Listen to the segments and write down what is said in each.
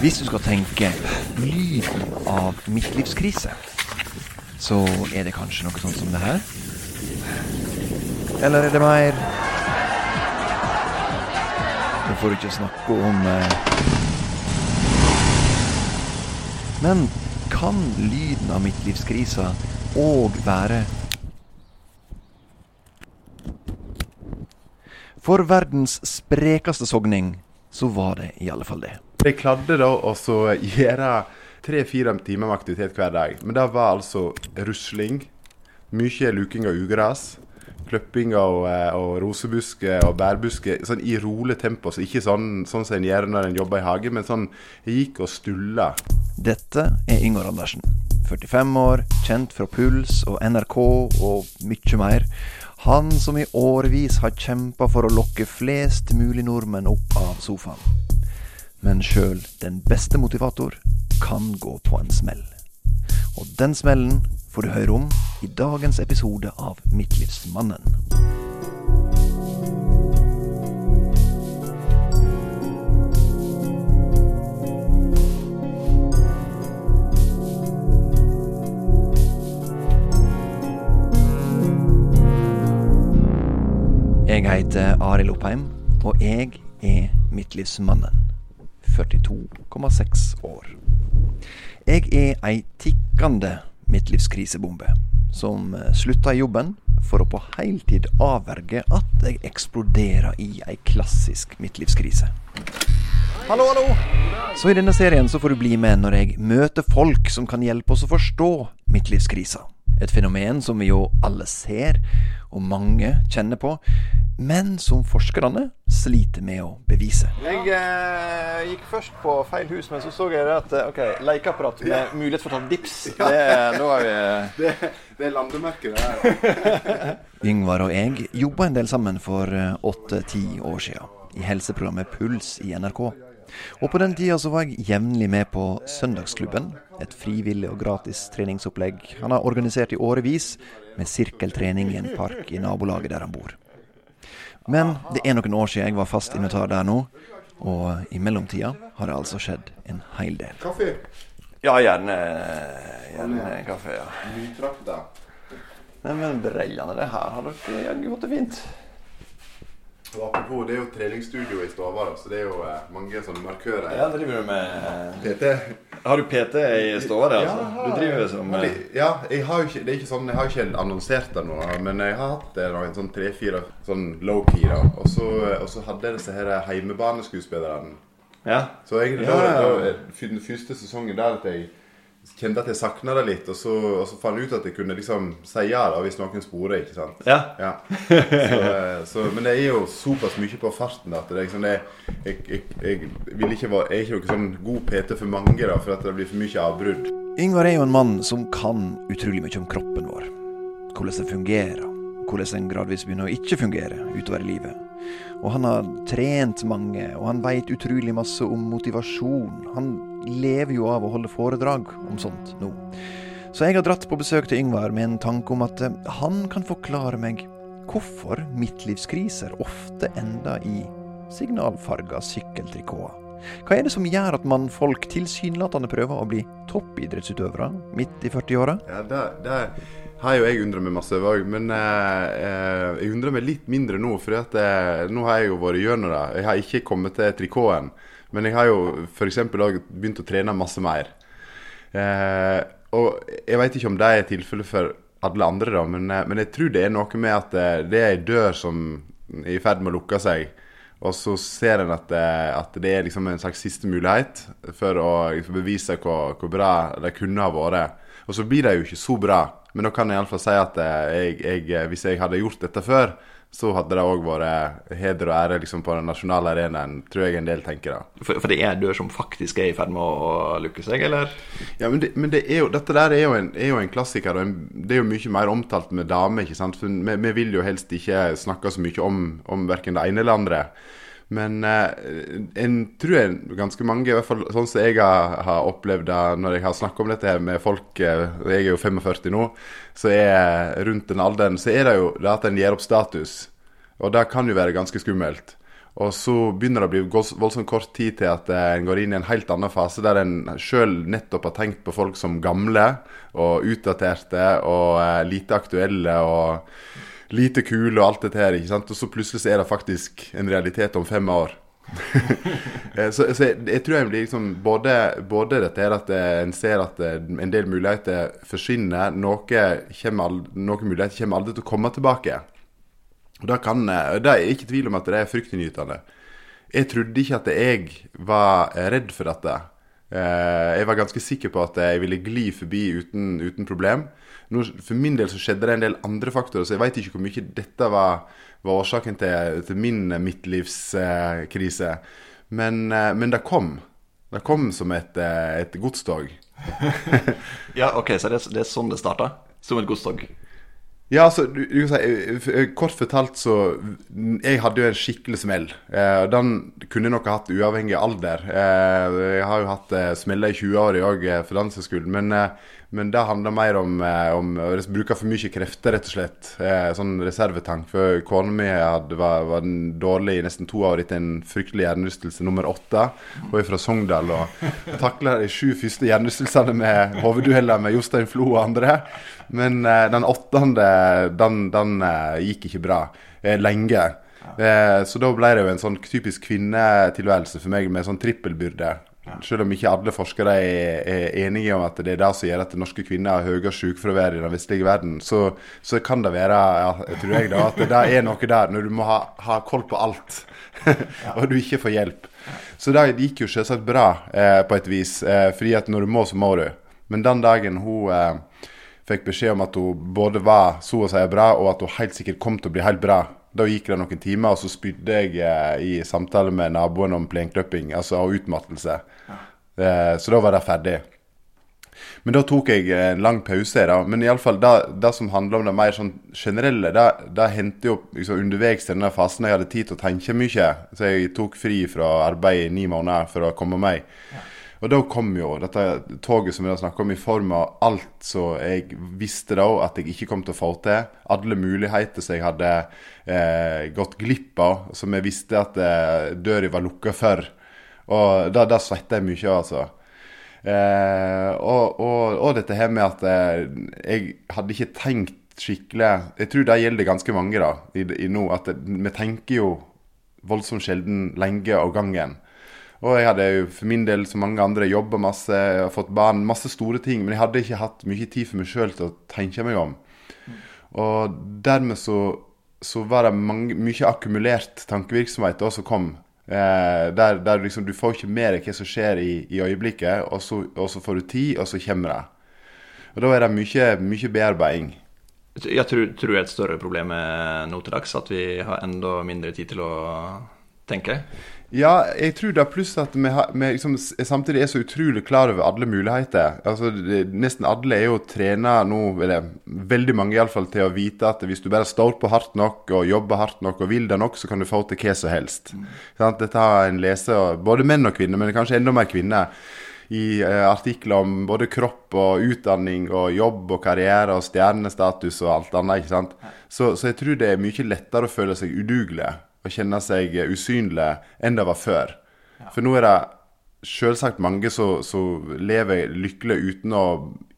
Hvis du skal tenke lyden av midtlivskrise, så er det kanskje noe sånt som det her. Eller er det mer Nå får du ikke snakke om eh. Men kan lyden av midtlivskrisa òg være For verdens sprekeste sogning, så var det i alle fall det. Jeg klarte da å gjøre tre-fire timer med aktivitet hver dag. Men det var altså rusling, mye luking av ugras, kløpping eh, og rosebusker og bærbusker sånn i rolig tempo. Så ikke sånn, sånn som en gjør når en jobber i hage, men sånn jeg gikk og stulla. Dette er Yngvar Andersen. 45 år, kjent fra Puls og NRK og mye mer. Han som i årevis har kjempa for å lokke flest mulig nordmenn opp av sofaen. Men sjøl den beste motivator kan gå på en smell. Og den smellen får du høre om i dagens episode av Midtlivsmannen. Jeg heter Arild Oppheim, og jeg er midtlivsmannen. 42,6 år. Jeg er ei tikkende midtlivskrisebombe som eh, slutta i jobben for å på heltid avverge at jeg eksploderer i ei klassisk midtlivskrise. Hallo, hallo! Så i denne serien så får du bli med når jeg møter folk som kan hjelpe oss å forstå midtlivskrisa. Et fenomen som vi jo alle ser, og mange kjenner på, men som forskerne sliter med å bevise. Jeg eh, gikk først på feil hus, men så så jeg at eh, ok, lekeapparat med mulighet for å ta dips. Det, da er vi Det, det er landemerket, det her. Yngvar og jeg jobba en del sammen for eh, åtte-ti år siden, i helseprogrammet Puls i NRK. Og på den tida så var jeg jevnlig med på Søndagsklubben, et frivillig og gratis treningsopplegg han har organisert i årevis, med sirkeltrening i en park i nabolaget der han bor. Men det er noen år siden jeg var fast invitar der nå, og i mellomtida har det altså skjedd en hel del. Kaffe. Ja, gjerne, gjerne kaffe, ja. Neimen, Nei, men brellene, det her har dere jaggu fått det fint. Og apropos, det er jo treningsstudio i stua, vår, så det er jo eh, mange sånne markører. Ja, driver du med PT. Har du PT i stua di, altså? Ja, Du driver som Ja, Ja, jeg har jo ikke, det er ikke sånn, jeg har ikke annonsert det nå, men jeg har hatt det da, en sånn tre-fire sånn low-key. da. Og så, og så hadde jeg disse her heimebaneskuespillerne. Ja. Så egentlig Ja, ja, ja. den første sesongen der at jeg kjente at jeg savna det litt, og så, og så fant jeg ut at jeg kunne liksom si ja da hvis noen sporer, ikke sant. Ja. Ja. Så, eh, så, men det er jo såpass mye på farten at det er liksom det, jeg, jeg, jeg, vil ikke være, jeg er ikke noen sånn god PT for mange, da, for at det blir for mye avbrudd. Yngvar er jo en mann som kan utrolig mye om kroppen vår. Hvordan det fungerer. Hvordan den gradvis begynner å ikke fungere utover i livet. Og han har trent mange, og han veit utrolig masse om motivasjon. Han lever jo av å holde foredrag om sånt nå. Så jeg har dratt på besøk til Yngvar med en tanke om at eh, han kan forklare meg hvorfor midtlivskriser ofte ender i signalfarga sykkeltrikoter. Hva er det som gjør at mannfolk tilsynelatende prøver å bli toppidrettsutøvere midt i 40-åra? Ja, det, det har jo jeg undra meg masse òg, men eh, eh, jeg undrer meg litt mindre nå. For eh, nå har jeg jo vært gjennom det. Jeg har ikke kommet til trikoten, men jeg har jo f.eks. begynt å trene masse mer. Eh, og jeg vet ikke om det er tilfellet for alle andre, da, men, eh, men jeg tror det er noe med at eh, det er ei dør som er i ferd med å lukke seg. Og så ser en at, at det er liksom en slags siste mulighet for å bevise hvor, hvor bra det kunne ha vært. Og så blir det jo ikke så bra, men da kan jeg iallfall si at eh, jeg, jeg, eh, hvis jeg hadde gjort dette før, så hadde det òg vært heder og ære liksom, på den nasjonale arenaen, tror jeg en del tenker da. For, for det er dør som faktisk er i ferd med å lukke seg, eller? Ja, men, det, men det jo, dette der er jo en, er jo en klassiker, og en, det er jo mye mer omtalt med damer. ikke sant? For vi, vi vil jo helst ikke snakke så mye om, om verken det ene eller andre. Men eh, en tror jeg ganske mange, i hvert fall sånn som jeg har, opplevd det når jeg har snakket om dette med folk eh, Jeg er jo 45 nå, så er rundt den alderen så er det jo det at en gir opp status. Og det kan jo være ganske skummelt. Og så begynner det å bli voldsomt kort tid til at eh, en går inn i en helt annen fase der en sjøl nettopp har tenkt på folk som gamle og utdaterte og lite aktuelle og lite kule og alt dette her. ikke sant? Og så plutselig så er det faktisk en realitet om fem år. Eh, så, så jeg, jeg tror jeg blir liksom både, både dette her at eh, en ser at eh, en del muligheter forsvinner, noe, kommer noen muligheter kommer aldri til å komme tilbake. Og da kan, det er ikke tvil om at det er fryktinngytende. Jeg trodde ikke at jeg var redd for dette. Jeg var ganske sikker på at jeg ville gli forbi uten, uten problem. For min del så skjedde det en del andre faktorer, så jeg veit ikke hvor mye dette var, var årsaken til, til min midtlivskrise. Men, eh, men det kom. Det kom som et, eh, et godstog. Ja, ok, Så det, det er sånn det starta? Som et godstog? Ja, altså, du, du kan si, eh, eh, Kort fortalt så Jeg hadde jo en skikkelig smell. Eh, den kunne jeg nok ha hatt uavhengig av alder. Eh, jeg har jo hatt eh, smeller i 20-åra òg, eh, for den saks skyld. Men, eh, men det handler mer om, eh, om å bruke for mye krefter, rett og slett. Eh, sånn reservetank. For kona mi var, var dårlig i nesten to år etter en fryktelig hjernerystelse nummer åtte. Hun er fra Sogndal og takla de sju første hjernerystelsene med hoveddueller med Jostein Flo og andre. Men eh, den åttende, den, den gikk ikke bra. Lenge. Så da ble det jo en sånn typisk kvinnetilværelse for meg med sånn trippelbyrde. Selv om ikke alle forskere er, er enige om at det er det som gjør at norske kvinner har høyere sykefravær i den vestlige verden, så, så kan det være, ja, tror jeg da, at det er noe der når du må ha, ha koll på alt, og du ikke får hjelp. Så det gikk jo selvsagt bra eh, på et vis, eh, fordi at når du må, så må du. Men den dagen hun eh, fikk beskjed om at hun både var så å si bra, og at hun helt sikkert kom til å bli helt bra. Da gikk det noen timer, og så spydde jeg eh, i samtale med naboen om plenkløpping, altså utmattelse. Ja. så da var det ferdig. Men da tok jeg en lang pause. da, Men iallfall det, det som handler om det mer sånn generelle, det, det hendte jo liksom underveis til denne fasen jeg hadde tid til å tenke mye. Så jeg tok fri fra arbeid i ni måneder for å komme meg. Og da kom jo dette toget som vi har snakket om, i form av alt som jeg visste da at jeg ikke kom til å få til. Alle muligheter som jeg hadde eh, gått glipp av, som jeg visste at eh, døra var lukka for. Og da, da svetta jeg mye, altså. Eh, og, og, og dette her med at eh, jeg hadde ikke tenkt skikkelig Jeg tror det gjelder ganske mange da, i, i nå. At vi tenker jo voldsomt sjelden lenge av gangen. Og jeg hadde jo for min del, som mange andre, jobba masse, jeg fått barn, masse store ting. Men jeg hadde ikke hatt mye tid for meg sjøl til å tenke meg om. Og dermed så, så var det mange, mye akkumulert tankevirksomhet da som kom. Eh, der der liksom, du får ikke med deg hva som skjer i, i øyeblikket, og så, og så får du tid, og så kommer det. Og da er det mye, mye bearbeiding. Jeg tror, tror det er et større problem nå til dags, at vi har enda mindre tid til å tenke. Ja, jeg tror er pluss at vi, har, vi liksom, samtidig er så utrolig klar over alle muligheter. Altså, det, Nesten alle er jo trena nå, eller veldig mange iallfall, til å vite at hvis du bare står på hardt nok og jobber hardt nok og vil det nok, så kan du få til hva som helst. Sant? Dette har en leser, både menn og kvinner, men kanskje enda mer kvinner, i eh, artikler om både kropp og utdanning og jobb og karriere og stjernestatus og alt annet. ikke sant? Så, så jeg tror det er mye lettere å føle seg udugelig og kjenne seg usynlig enn det var før. For nå er det selvsagt mange som lever lykkelig uten å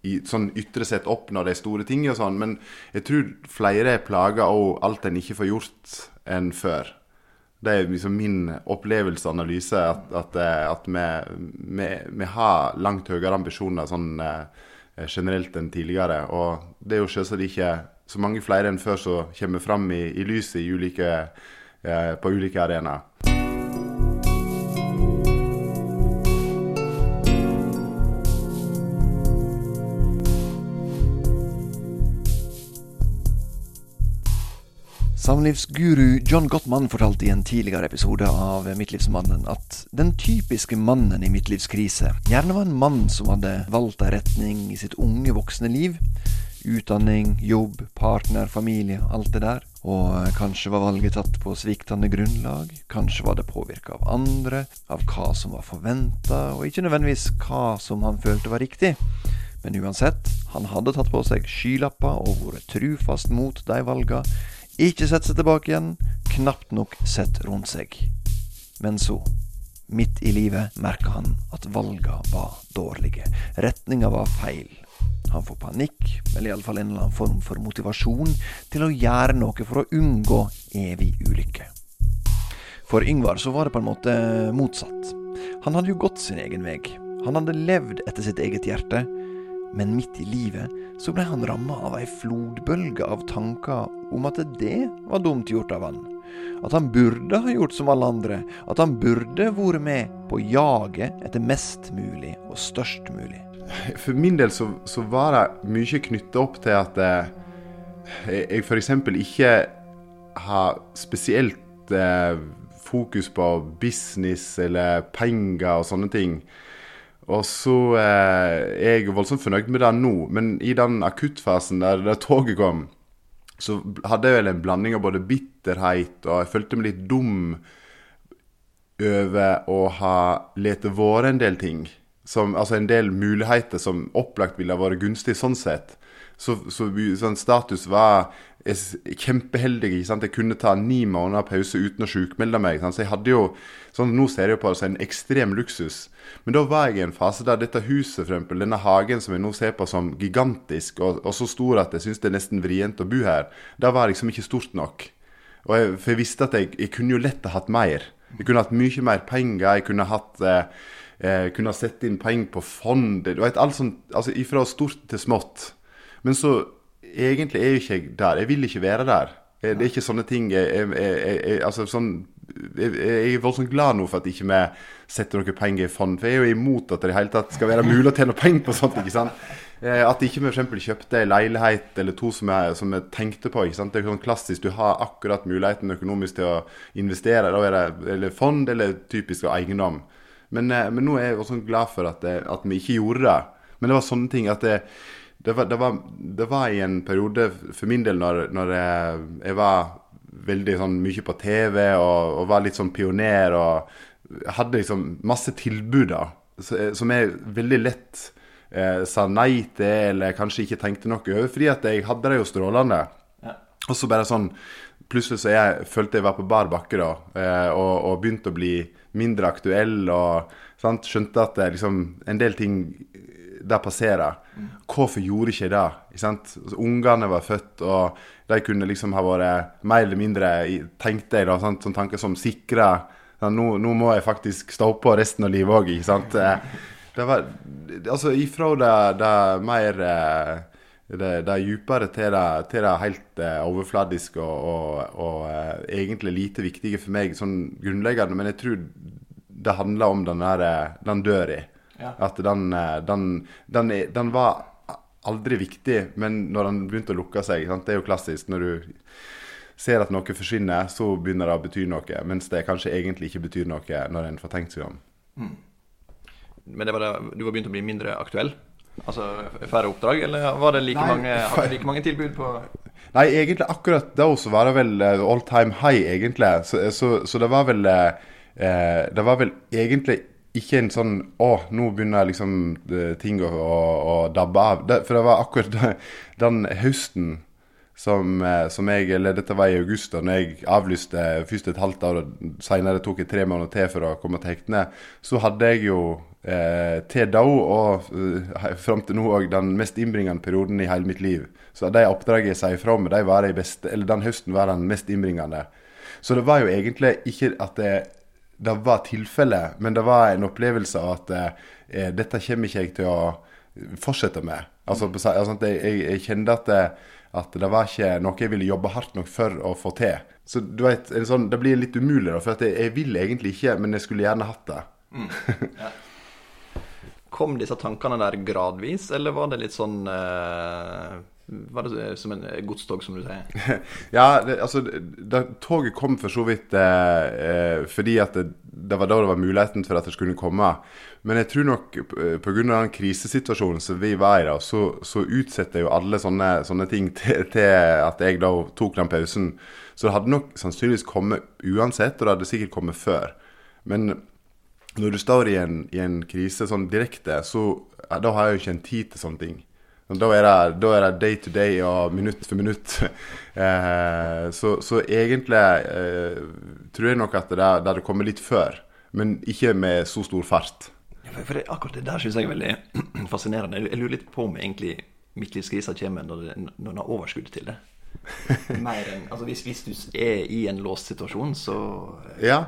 i, sånn ytre sett oppnå de store tingene og sånn, men jeg tror flere er plaga av alt en ikke får gjort enn før. Det er liksom min opplevelse og analyse at, at, eh, at vi, vi, vi har langt høyere ambisjoner sånn eh, generelt enn tidligere. Og det er jo selvsagt ikke så mange flere enn før som kommer fram i, i lyset i ulike, på ulike arenaer. Samlivsguru John Gottman fortalte i en tidligere episode av Midtlivsmannen at den typiske mannen i midtlivskrise gjerne var en mann som hadde valgt en retning i sitt unge, voksne liv. Utdanning, jobb, partner, familie, alt det der. Og kanskje var valget tatt på sviktende grunnlag. Kanskje var det påvirka av andre, av hva som var forventa, og ikke nødvendigvis hva som han følte var riktig. Men uansett, han hadde tatt på seg skylapper og vært trufast mot de valga. Ikke sett seg tilbake igjen, knapt nok sett rundt seg. Men så, midt i livet, merka han at valga var dårlige. Retninga var feil. Han får panikk, eller iallfall en eller annen form for motivasjon til å gjøre noe for å unngå evig ulykke. For Yngvar så var det på en måte motsatt. Han hadde jo gått sin egen vei. Han hadde levd etter sitt eget hjerte. Men midt i livet så ble han ramma av ei flodbølge av tanker om at det var dumt gjort av han. At han burde ha gjort som alle andre. At han burde vært med på jaget etter mest mulig og størst mulig. For min del så, så var det mye knytta opp til at eh, jeg f.eks. ikke har spesielt eh, fokus på business eller penger og sånne ting. Og så eh, er jeg voldsomt fornøyd med det nå, men i den akuttfasen der, der toget kom, så hadde jeg vel en blanding av både bitterhet og jeg følte meg litt dum over å ha lett vært en del ting. Som, altså en del muligheter som opplagt ville ha vært gunstig sånn sett. Så, så sånn status var kjempeheldig. ikke sant? Jeg kunne ta ni måneder pause uten å sjukmelde meg. Sant? Så jeg hadde jo, sånn Nå ser jeg på det som en ekstrem luksus. Men da var jeg i en fase der dette huset, for eksempel, denne hagen som jeg nå ser på som gigantisk, og, og så stor at jeg syns det er nesten vrient å bo her, da var liksom ikke stort nok. Jeg, for jeg visste at jeg, jeg kunne jo lett ha hatt mer. Jeg kunne hatt mye mer penger. Jeg kunne hatt eh, eh, kunne ha sett inn penger på fond. Du vet, alt sånt, altså Fra stort til smått. Men så egentlig er jo ikke jeg der. Jeg vil ikke være der. Det er ikke sånne ting jeg, jeg, jeg, altså sånn, jeg, er voldsomt glad nå for at ikke vi setter noen penger i fond. For jeg er jo imot at det i hele tatt skal være mulig å tjene penger på sånt. ikke sant? Eh, at ikke vi f.eks. kjøpte en leilighet eller to som jeg, tenkte på. ikke sant? Det er sånn klassisk, Du har akkurat muligheten økonomisk til å investere. Er det eller fond eller typisk eiendom. Men, eh, men, nå er jeg også glad for at, at vi ikke gjorde det. Men det var sånne ting at det, det var, det, var, det var, i en periode for min del når, når jeg, jeg, var veldig sånn mye på TV og, og var litt sånn pioner og hadde liksom masse tilbud da, som er veldig lett eh, sa nei til eller kanskje ikke tenkte noe over, fordi at jeg hadde det jo strålende. Ja. Og så bare sånn Plutselig så jeg følte jeg var på bar bakke da, eh, og, og begynte å bli mindre aktuell. og sant? Skjønte at det, liksom, en del ting det passerer. Hvorfor gjorde ikke det? Ikke ungene var født, og de kunne liksom ha vært mer eller mindre, tenkte jeg, da, sant? sånn tanke som sikra nå, nå, må jeg faktisk stå på resten av livet òg, ikke sant. Eh, det var Altså ifra det, det mer eh, det, det djupere til det, til det helt uh, overfladiske og, og, og uh, egentlig lite viktige for meg sånn grunnleggende. Men jeg tror det handler om den, der, den døra. Ja. At den, eh, den, den, den, var aldri viktig, men når den begynte å lukke seg sant? Det er jo klassisk. Når du ser at noe forsvinner, så begynner det å bety noe. Mens det kanskje egentlig ikke betyr noe når en får tenkt seg om. Mm. Men det var det, du var begynt å bli mindre aktuell? Altså færre oppdrag, eller var det like, mange, like mange, tilbud på Nei, egentlig akkurat da så var det vel eh, all time high, egentlig. Så, så, så det var vel eh, Det var vel egentlig ikke en sånn Å, nå begynner liksom eh, ting å, å, å dabbe av. Det, for det var akkurat den høsten som, eh, som, jeg Eller dette var i august, da når jeg avlyste først et halvt år, og senere tok jeg tre måneder til for å komme til hektene. Så hadde jeg jo eh, til da og eh, fram til nå òg den mest innbringende perioden i hele mitt liv. Så de oppdragene jeg sier fra om, de var de beste, eller den høsten var den mest innbringende. Så det var jo egentlig ikke at det det var tilfellet, men det var en opplevelse av at eh, dette kommer ikke jeg til å fortsette med. Altså, altså jeg, jeg, kjente at det, at det var ikke noe jeg ville jobbe hardt nok for å få til. Så du vet, sånn, Det blir litt umulig, da, for jeg, jeg, vil egentlig ikke, men jeg skulle gjerne hatt det. Mm. Ja. Kom disse tankene der gradvis, eller var det litt sånn uh, var det som en godstog, som du sier? ja, det, altså det, Toget kom for så vidt eh, eh, fordi at det, det, var da det var muligheten for at det skulle komme. Men jeg tror nok eh, pga. den krisesituasjonen som vi var i, da, så, så utsetter jo alle sånne, sånne ting til, til, at jeg da tok den pausen. Så det hadde nok sannsynligvis kommet uansett, og det hadde sikkert kommet før. Men når du står i en, i en krise sånn direkte, så da har jeg jo ikke en tid til sånne ting. Da er, det, da er det day to day og minutt for minutt. eh, så, så, egentlig eh, tror jeg nok at det, det hadde kommet litt før, men ikke med så stor fart. For, for det, akkurat det der syns jeg er veldig fascinerende. Jeg lurer litt på om egentlig midtlivskrisa kommer når, det, når den har overskudd til det. Mer enn, altså hvis, hvis, du er i en låst situasjon, så Ja.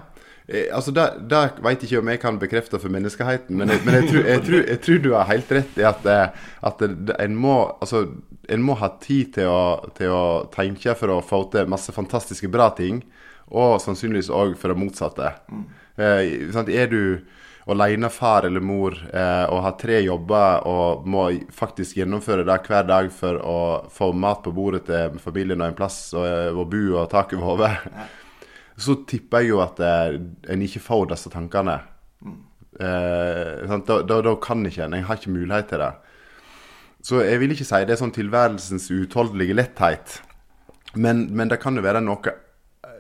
Eh, altså, Det, det jeg ikke om jeg kan bekrefte for menneskeheten, men, jeg, men jeg, tror, jeg, tror, jeg, tror, du har helt rett i at, eh, at en, må, altså, en må ha tid til å, til å tenke for å få til masse fantastiske bra ting, og sannsynligvis òg for det motsatte. Mm. Eh, er du alene far eller mor eh, og har tre jobber og må faktisk gjennomføre det hver dag for å få mat på bordet til familien og en plass å bo og tak over hodet, så tipper jeg jo at eh, en ikke får disse tankene. Mm. Eh, da, da, da, kan ikke en. Jeg har ikke mulighet til det. Så jeg vil ikke si det er sånn tilværelsens utholdelige letthet. Men, men, det kan jo være noe,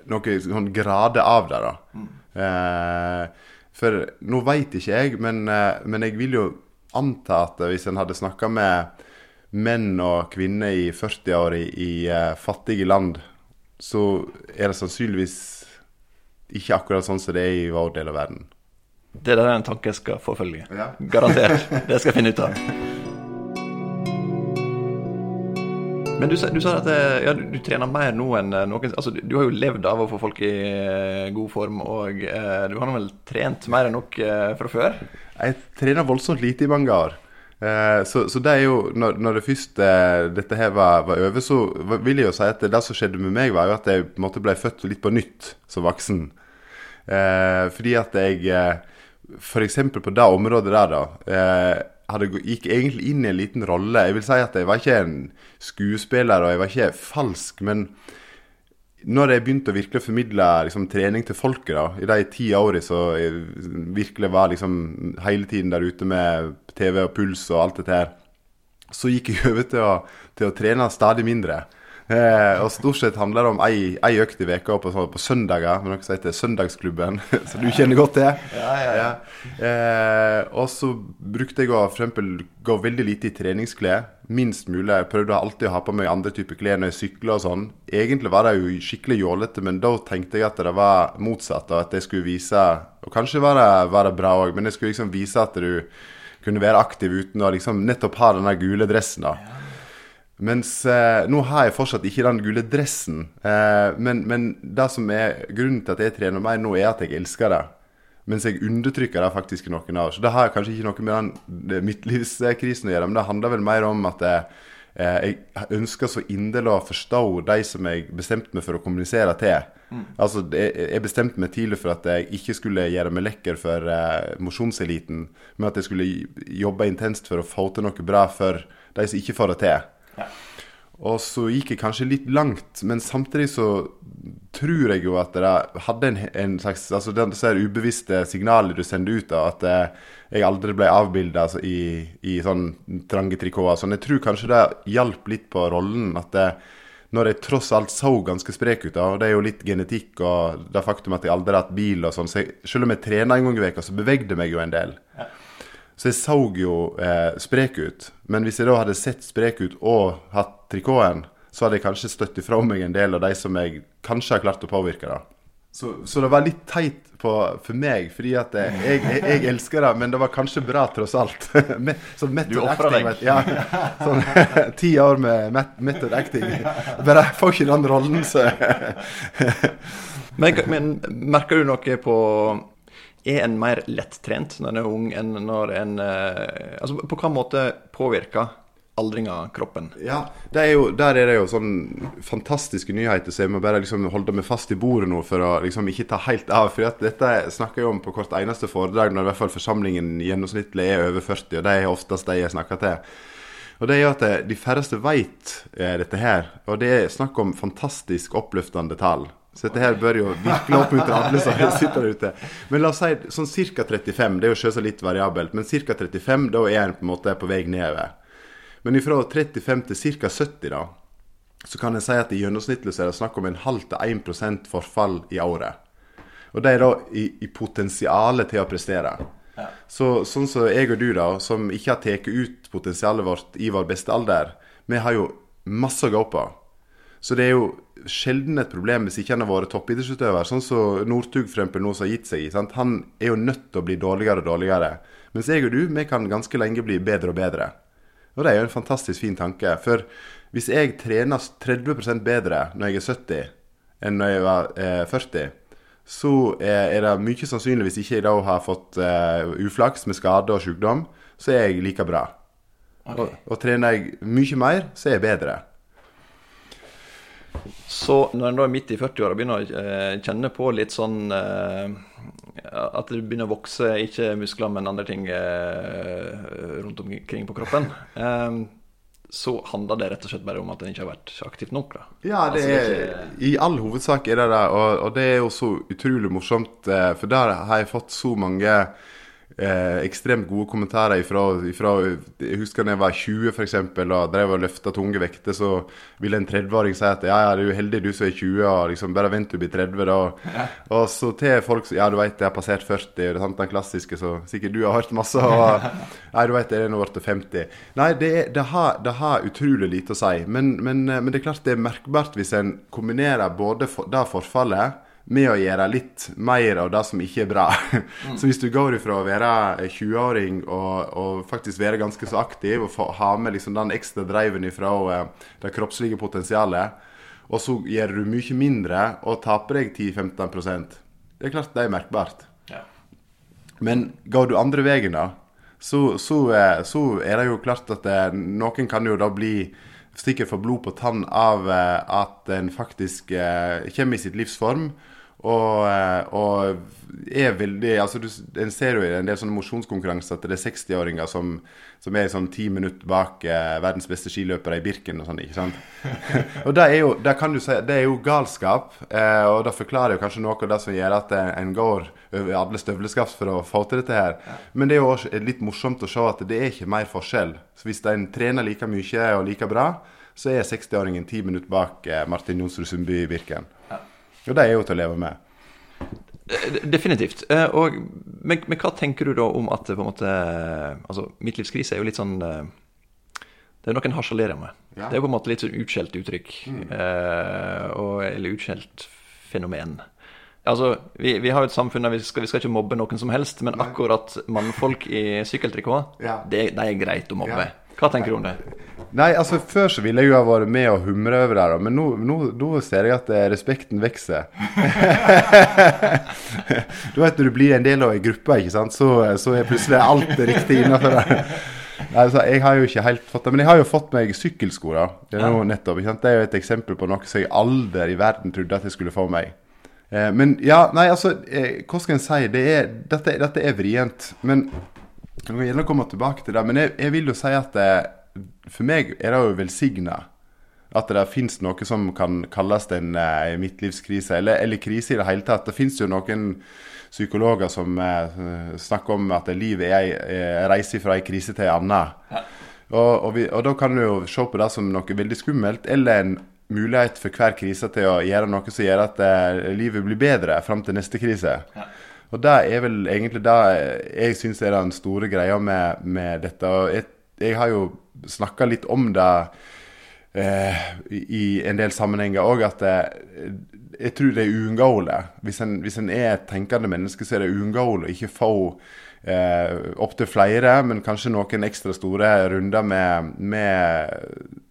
noe sånn grader av det. da. Mm. Eh, for nå veit ikke jeg, men, eh, men, jeg vil jo anta at hvis en hadde snakka med menn og kvinner i 40-år i, i uh, fattige land, så er det sannsynligvis ikke akkurat sånn som det er i vår del av verden. Det der er en tanke jeg skal forfølge. Ja. Garantert. Det skal jeg finne ut av. Men du, du sa at eh, ja, du, du, trener mer nå enn eh, noen altså, du, har jo levd av å få folk i eh, god form, og eh, du har nå vel trent mer enn nok eh, fra før? Jeg trener voldsomt lite i mange år. Eh, så, så, det er jo Når, når det først dette her var, var, over, så vil jeg jo si at det, det som skjedde med meg, var jo at jeg på en måte ble født litt på nytt som voksen. fordi at jeg F.eks. på det området der, da hadde, gikk egentlig inn i en liten rolle. Jeg vil si at jeg var ikke en skuespiller, og jeg var ikke falsk. Men når jeg begynte å virkelig formidle liksom, trening til folket, da, i de ti årene så jeg virkelig var liksom hele tiden der ute med TV og puls og alt dette her, så gikk jeg over til å, til å trene stadig mindre. Eh, og stort sett handler det om ei, ei økt i veka på, på søndager, med noe som heter Søndagsklubben, som du kjenner godt til. Ja, ja, ja. Eh, og så brukte jeg å for eksempel, gå veldig lite i treningsklær. Minst mulig. Jeg prøvde alltid å ha på meg andre typer klær når jeg sykla og sånn. Egentlig var det jo skikkelig jålete, men da tenkte jeg at det var motsatt. Og at jeg skulle vise Og kanskje var det, var det bra òg, men jeg skulle liksom vise at du kunne være aktiv uten å liksom nettopp ha denne gule dressen. da. Mens eh, nå har jeg fortsatt ikke den gule dressen. Eh, men, men, det som er grunnen til at jeg trener mer nå, er at jeg elsker det. Mens jeg undertrykker det faktisk i noen år. Så det har kanskje ikke noe med den midtlivskrisen å gjøre, men det handler vel mer om at jeg, eh, jeg ønsker så inderlig å forstå de som jeg bestemte meg for å kommunisere til. Mm. Altså, Jeg bestemte meg tidlig for at jeg ikke skulle gjøre meg lekker for eh, mosjonseliten, men at jeg skulle jobbe intenst for å få til noe bra for de som ikke får det til. Og så gikk jeg kanskje litt langt, men samtidig så tror jeg jo at det hadde en, en slags Altså disse ubevisste signalene du sender ut, da, at eh, jeg aldri ble avbilda altså, i, i sånn trange trikoter. Sånn. Jeg tror kanskje det hjalp litt på rollen. at det, når jeg tross alt så ganske sprek ut, da, og det er jo litt genetikk og det faktum at jeg aldri har hatt bil og sånn, så jeg, selv om jeg trener en gang i veka, så bevegde jeg meg jo en del. Ja. Så jeg så jo eh, sprek ut. Men hvis jeg da hadde sett sprek ut og hatt trikoten, så hadde jeg kanskje støtt ifra meg en del av de som jeg kanskje har klart å påvirke. da. Så, så det var litt teit på, for meg, fordi at jeg, jeg, jeg, elsker det, men det var kanskje bra tross alt. så du ofra deg? Ja. Sånn ti år med method acting. Bare jeg får ikke den rollen, så men, men merker du noe på er en mer lettrent når en er ung enn når en eh, Altså på hvilken måte påvirker aldringa kroppen? Ja, er jo, Der er det jo sånn fantastiske nyheter, så jeg må bare liksom holde meg fast i bordet nå for å liksom ikke ta helt av. For dette snakker jeg om på hvert eneste foredrag når i hvert fall forsamlingen gjennomsnittlig er over 40, og det er oftest de jeg snakker til. Og det jo at De færreste vet eh, dette her, og det er snakk om fantastisk oppløftende tall. Så dette her bør jo virkelig oppmuntre alle som sitter der ute. Men la oss si sånn ca. 35. Det er jo selvsagt litt variabelt, men ca. 35, da er en på en måte på vei nedover. Men ifra 35 til ca. 70, da, så kan jeg si at i gjennomsnittlig så er det snakk om en halv til 1 forfall i året. Og det er da i, i potensialet til å prestere. Så, sånn som jeg og du, da, som ikke har tatt ut potensialet vårt i vår beste alder, vi har jo masse å gå på. Så det er jo sjelden et problem hvis ikke han har vært toppidrettsutøver. Sånn som Northug for eksempel, nå som har gitt seg. Sant? Han er jo nødt til å bli dårligere og dårligere. Mens jeg og du, vi kan ganske lenge bli bedre og bedre. Og det er jo en fantastisk fin tanke. For hvis jeg trener 30% bedre når jeg er 70 enn når jeg var eh, 40, så er, er det mye sannsynlig, hvis ikke jeg da har fått eh, uflaks med skade og sykdom, så er jeg like bra. Okay. Og, og trener jeg mye mer, så er jeg bedre. Så når en da er midt i 40-åra og begynner å eh, kjenne på litt sånn eh, At det begynner å vokse, ikke muskler, men andre ting eh, rundt omkring på kroppen, så handler det rett og slett bare om at en ikke har vært aktivt nok. da. Ja, det Altså, er, i all hovedsak er det det, og, og det er jo så utrolig morsomt, for der har jeg fått så mange eh, ekstremt gode kommentarer ifra, ifra Jeg husker da jeg var 20 for eksempel, og drev og løfta tunge vekter, så ville en 30-åring si at ja, ja, du er heldig du som er 20, og liksom bare vent til du blir 30, da. Og så til folk som Ja, du veit, jeg har passert 40, det er sant, den klassiske, så sikkert du har hørt masse. Og, Nei, du vet, jeg er nå blitt 50. Nei, det, er- det, har, det har utrolig lite å si. Men, men, eh, men det er klart det er merkbart hvis en kombinerer både for, det forfallet med å gjøre litt mer av det som ikke er bra. Så hvis du går ifra å være 20-åring og, og faktisk være ganske så aktiv og få, ha med liksom den ekstra driven ifra og, det kroppslige potensialet, og så gjør du mye mindre og taper deg 10-15% Det er klart det er merkbart. Ja. Men går du andre veien, da, så, så, eh, så er det jo klart at eh, noen kan jo da bli stikker for blod på tann av eh, at en faktisk eh, kommer i sitt livsform. Og, eh, og er veldig altså du, En ser jo i en del sånne mosjonskonkurranser at det er 60-åringer som, som er sånn ti minutter bak eh, verdens beste skiløpere i Birken og sånn. ikke sant? og det er jo det kan du si, det er jo galskap. Eh, og det forklarer jo kanskje noe av det som gjør at eh, en går over alle støvleskaft for å få til dette her. Men det er jo også litt morsomt å se at det er ikke mer forskjell. Så hvis en trener like mye og like bra, så er 60-åringen ti minutter bak eh, Martin Jonsrud Sundby i Birken. Og det er jo til å leve med. Eh, Definitivt. Eh, Og, men, men hva tenker du da om at på en måte Altså, midtlivskrise er jo litt sånn eh, Det er noen harselerer med. Ja. Det er jo på en måte litt sånn utskjelt uttrykk. Mm. og, eller utskjelt fenomen. Altså, vi, vi har jo et samfunn der vi skal, vi skal ikke mobbe noen som helst, men akkurat mannfolk i sykkeltrikot, Ja. det, det er greit å mobbe. Ja. Hva tenker du om det? Nei, altså Før så ville jeg jo ha vært med og humre over det, men nå, nå, nå ser jeg at eh, respekten vokser. du vet når du blir en del av ei gruppe, ikke sant, så, så er plutselig alt riktig innafor det. Altså, jeg har jo ikke helt fått det, men jeg har jo fått meg sykkelsko. da, Det er, nettopp, det er jo et eksempel på noe som jeg aldri i verden trodde at jeg skulle få meg. Eh, men ja, nei, altså, eh, hva skal en si? Det er, dette, dette er vrient. Men jeg kan gjerne komme tilbake til det. Men jeg, jeg vil jo si at det, for meg er det jo velsigna at det finnes noe som kan kalles en eh, midtlivskrise, eller, eller krise i det hele tatt. Det finnes jo noen psykologer som eh, snakker om at livet er ei eh, reise fra ei krise til ei anna. Og, og, vi, og da kan du jo se på det som noe veldig skummelt, eller en mulighet for hver krise til å gjøre noe som gjør at eh, livet blir bedre fram til neste krise. Og det er vel egentlig det jeg syns er den store greia med, med dette. Jeg, jeg har jo snakka litt om det eh, i en del sammenhenger òg, at eh, jeg tror det er uunngåelig. Hvis, hvis en er et tenkende menneske, så er det uunngåelig å ikke få eh, opptil flere, men kanskje noen ekstra store runder med, med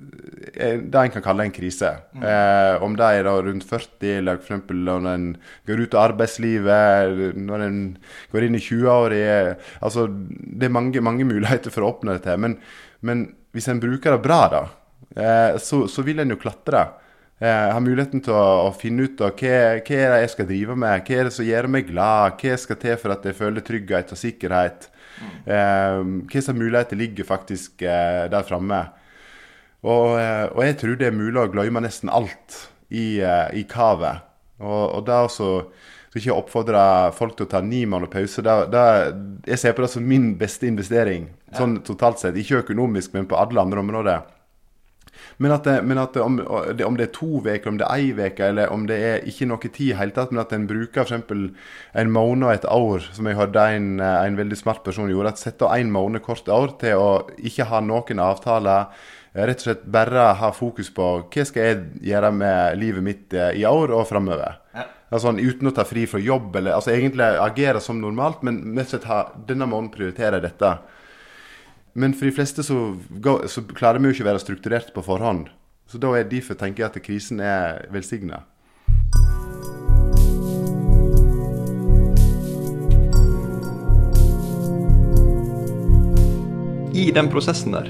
det en kan kalle en krise. Eh, om det er da rundt 40, eller eksempel når en går ut av arbeidslivet, når en går inn i 20-åra Altså, det er mange, mange muligheter for å oppnå dette. Men, men hvis en bruker det bra, da, eh, så, så vil en jo klatre. Jeg har muligheten til å, å finne ut av hva, hva er det jeg skal drive med, hva er det som gjør meg glad, hva skal til for at jeg føler trygghet og sikkerhet. Eh, hva slags muligheter ligger faktisk eh, der framme. Og, eh, og jeg tror det er mulig å glemme nesten alt i, eh, i kavet. Og, og det også så ikke oppfordre folk til å ta ni måneder pause. Det, det, jeg ser på det som min beste investering, sånn totalt sett. Ikke økonomisk, men på alle andre områder. Men at, det, men at om, om, det, er to uker, om det er ei uke, eller om det er ikke noe tid i hele tatt, men at en bruker f.eks. en måned og et år, som jeg hørte en, en veldig smart person gjorde, at setter en måned hvert år til å ikke ha noen avtaler. Rett og slett bare ha fokus på hva skal jeg gjøre med livet mitt eh, i år og framover. Ja. Altså, uten å ta fri fra jobb, eller altså egentlig agere som normalt, men mest sett ha denne måneden prioritere dette. Men for de fleste så, så klarer vi jo ikke å være strukturert på forhånd. Så da er derfor tenker jeg at krisen er velsigna. I den prosessen der,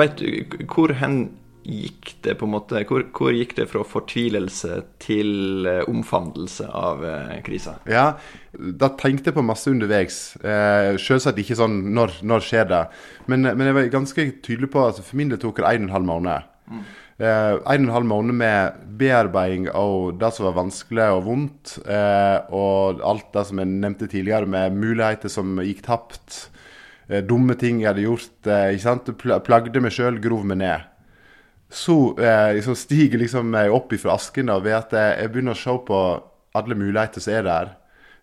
veit du hvor hen gikk det på en måte Hvor, hvor gikk det fra fortvilelse til uh, omfavnelse av uh, krisa? Ja, da tenkte jeg på masse underveis. Eh, selvsagt ikke sånn når, når skjer det. Men, men, jeg var ganske tydelig på at for min del tok det en og en halv måned. Mm. Eh, en og en halv måned med bearbeiding av det som var vanskelig og vondt. og alt det som jeg nevnte tidligere, med muligheter som gikk tapt. Dumme ting jeg hadde gjort. ikke sant? Plagde meg sjøl, grov meg ned så eh, liksom stiger liksom jeg opp ifra asken da, ved at jeg begynner å se på alle muligheter som er der.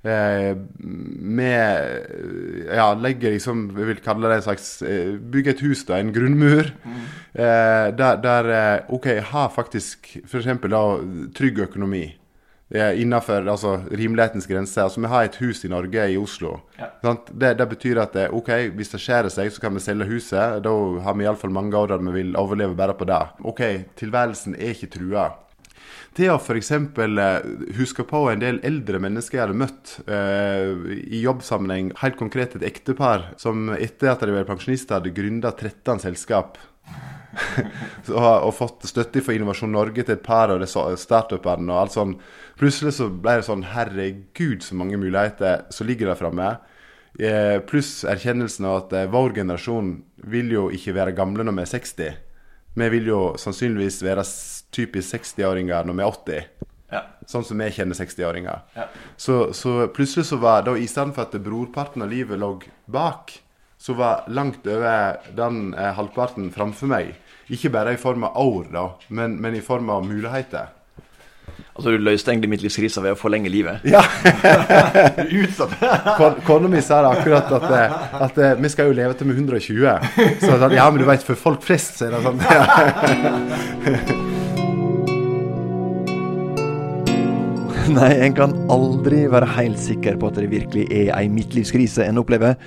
Eh, med Ja, legger liksom Jeg vil kalle det en slags eh, Bygge et hus, da. En grunnmur. Mm. Eh, der, der eh, OK, jeg har faktisk f.eks. trygg økonomi innenfor altså, rimelighetens grenser. Altså, vi har et hus i Norge, i Oslo. Ja. Det, det, betyr at det, ok, hvis det skjærer seg, så kan vi selge huset. Da har vi iallfall mange år der vi vil overleve bare på det. OK, tilværelsen er ikke trua. Det å f.eks. Eh, huske på en del eldre mennesker jeg hadde møtt eh, i jobbsammenheng, helt konkret et ektepar som etter at de var pensjonister, hadde gründa 13 selskap. og, og, fått støtte fra Innovasjon Norge til et par av startupene og alt sånn. Plutselig så ble det sånn Herregud, så mange muligheter som ligger der framme. Eh, pluss erkjennelsen av at eh, vår generasjon vil jo ikke være gamle når vi er 60. Vi vil jo sannsynligvis være typisk 60-åringer når vi er 80. Ja. Sånn som vi kjenner 60-åringer. Ja. Så, så, plutselig så var da i stedet for at brorparten av livet lå bak, så var langt over den eh, halvparten framfor meg. Ikke bare i form av år, da, men, men i form av muligheter. Altså Du løste egentlig midtlivskrisa ved å forlenge livet? Ja. Utsatt. Kona mi sa det akkurat at, eh, at, at, eh, vi skal jo leve til vi er 120. Så sa, ja, men du veit, for folk flest så er det sånn. Nei, en kan aldri være helt sikker på at det virkelig er ei midtlivskrise en opplever,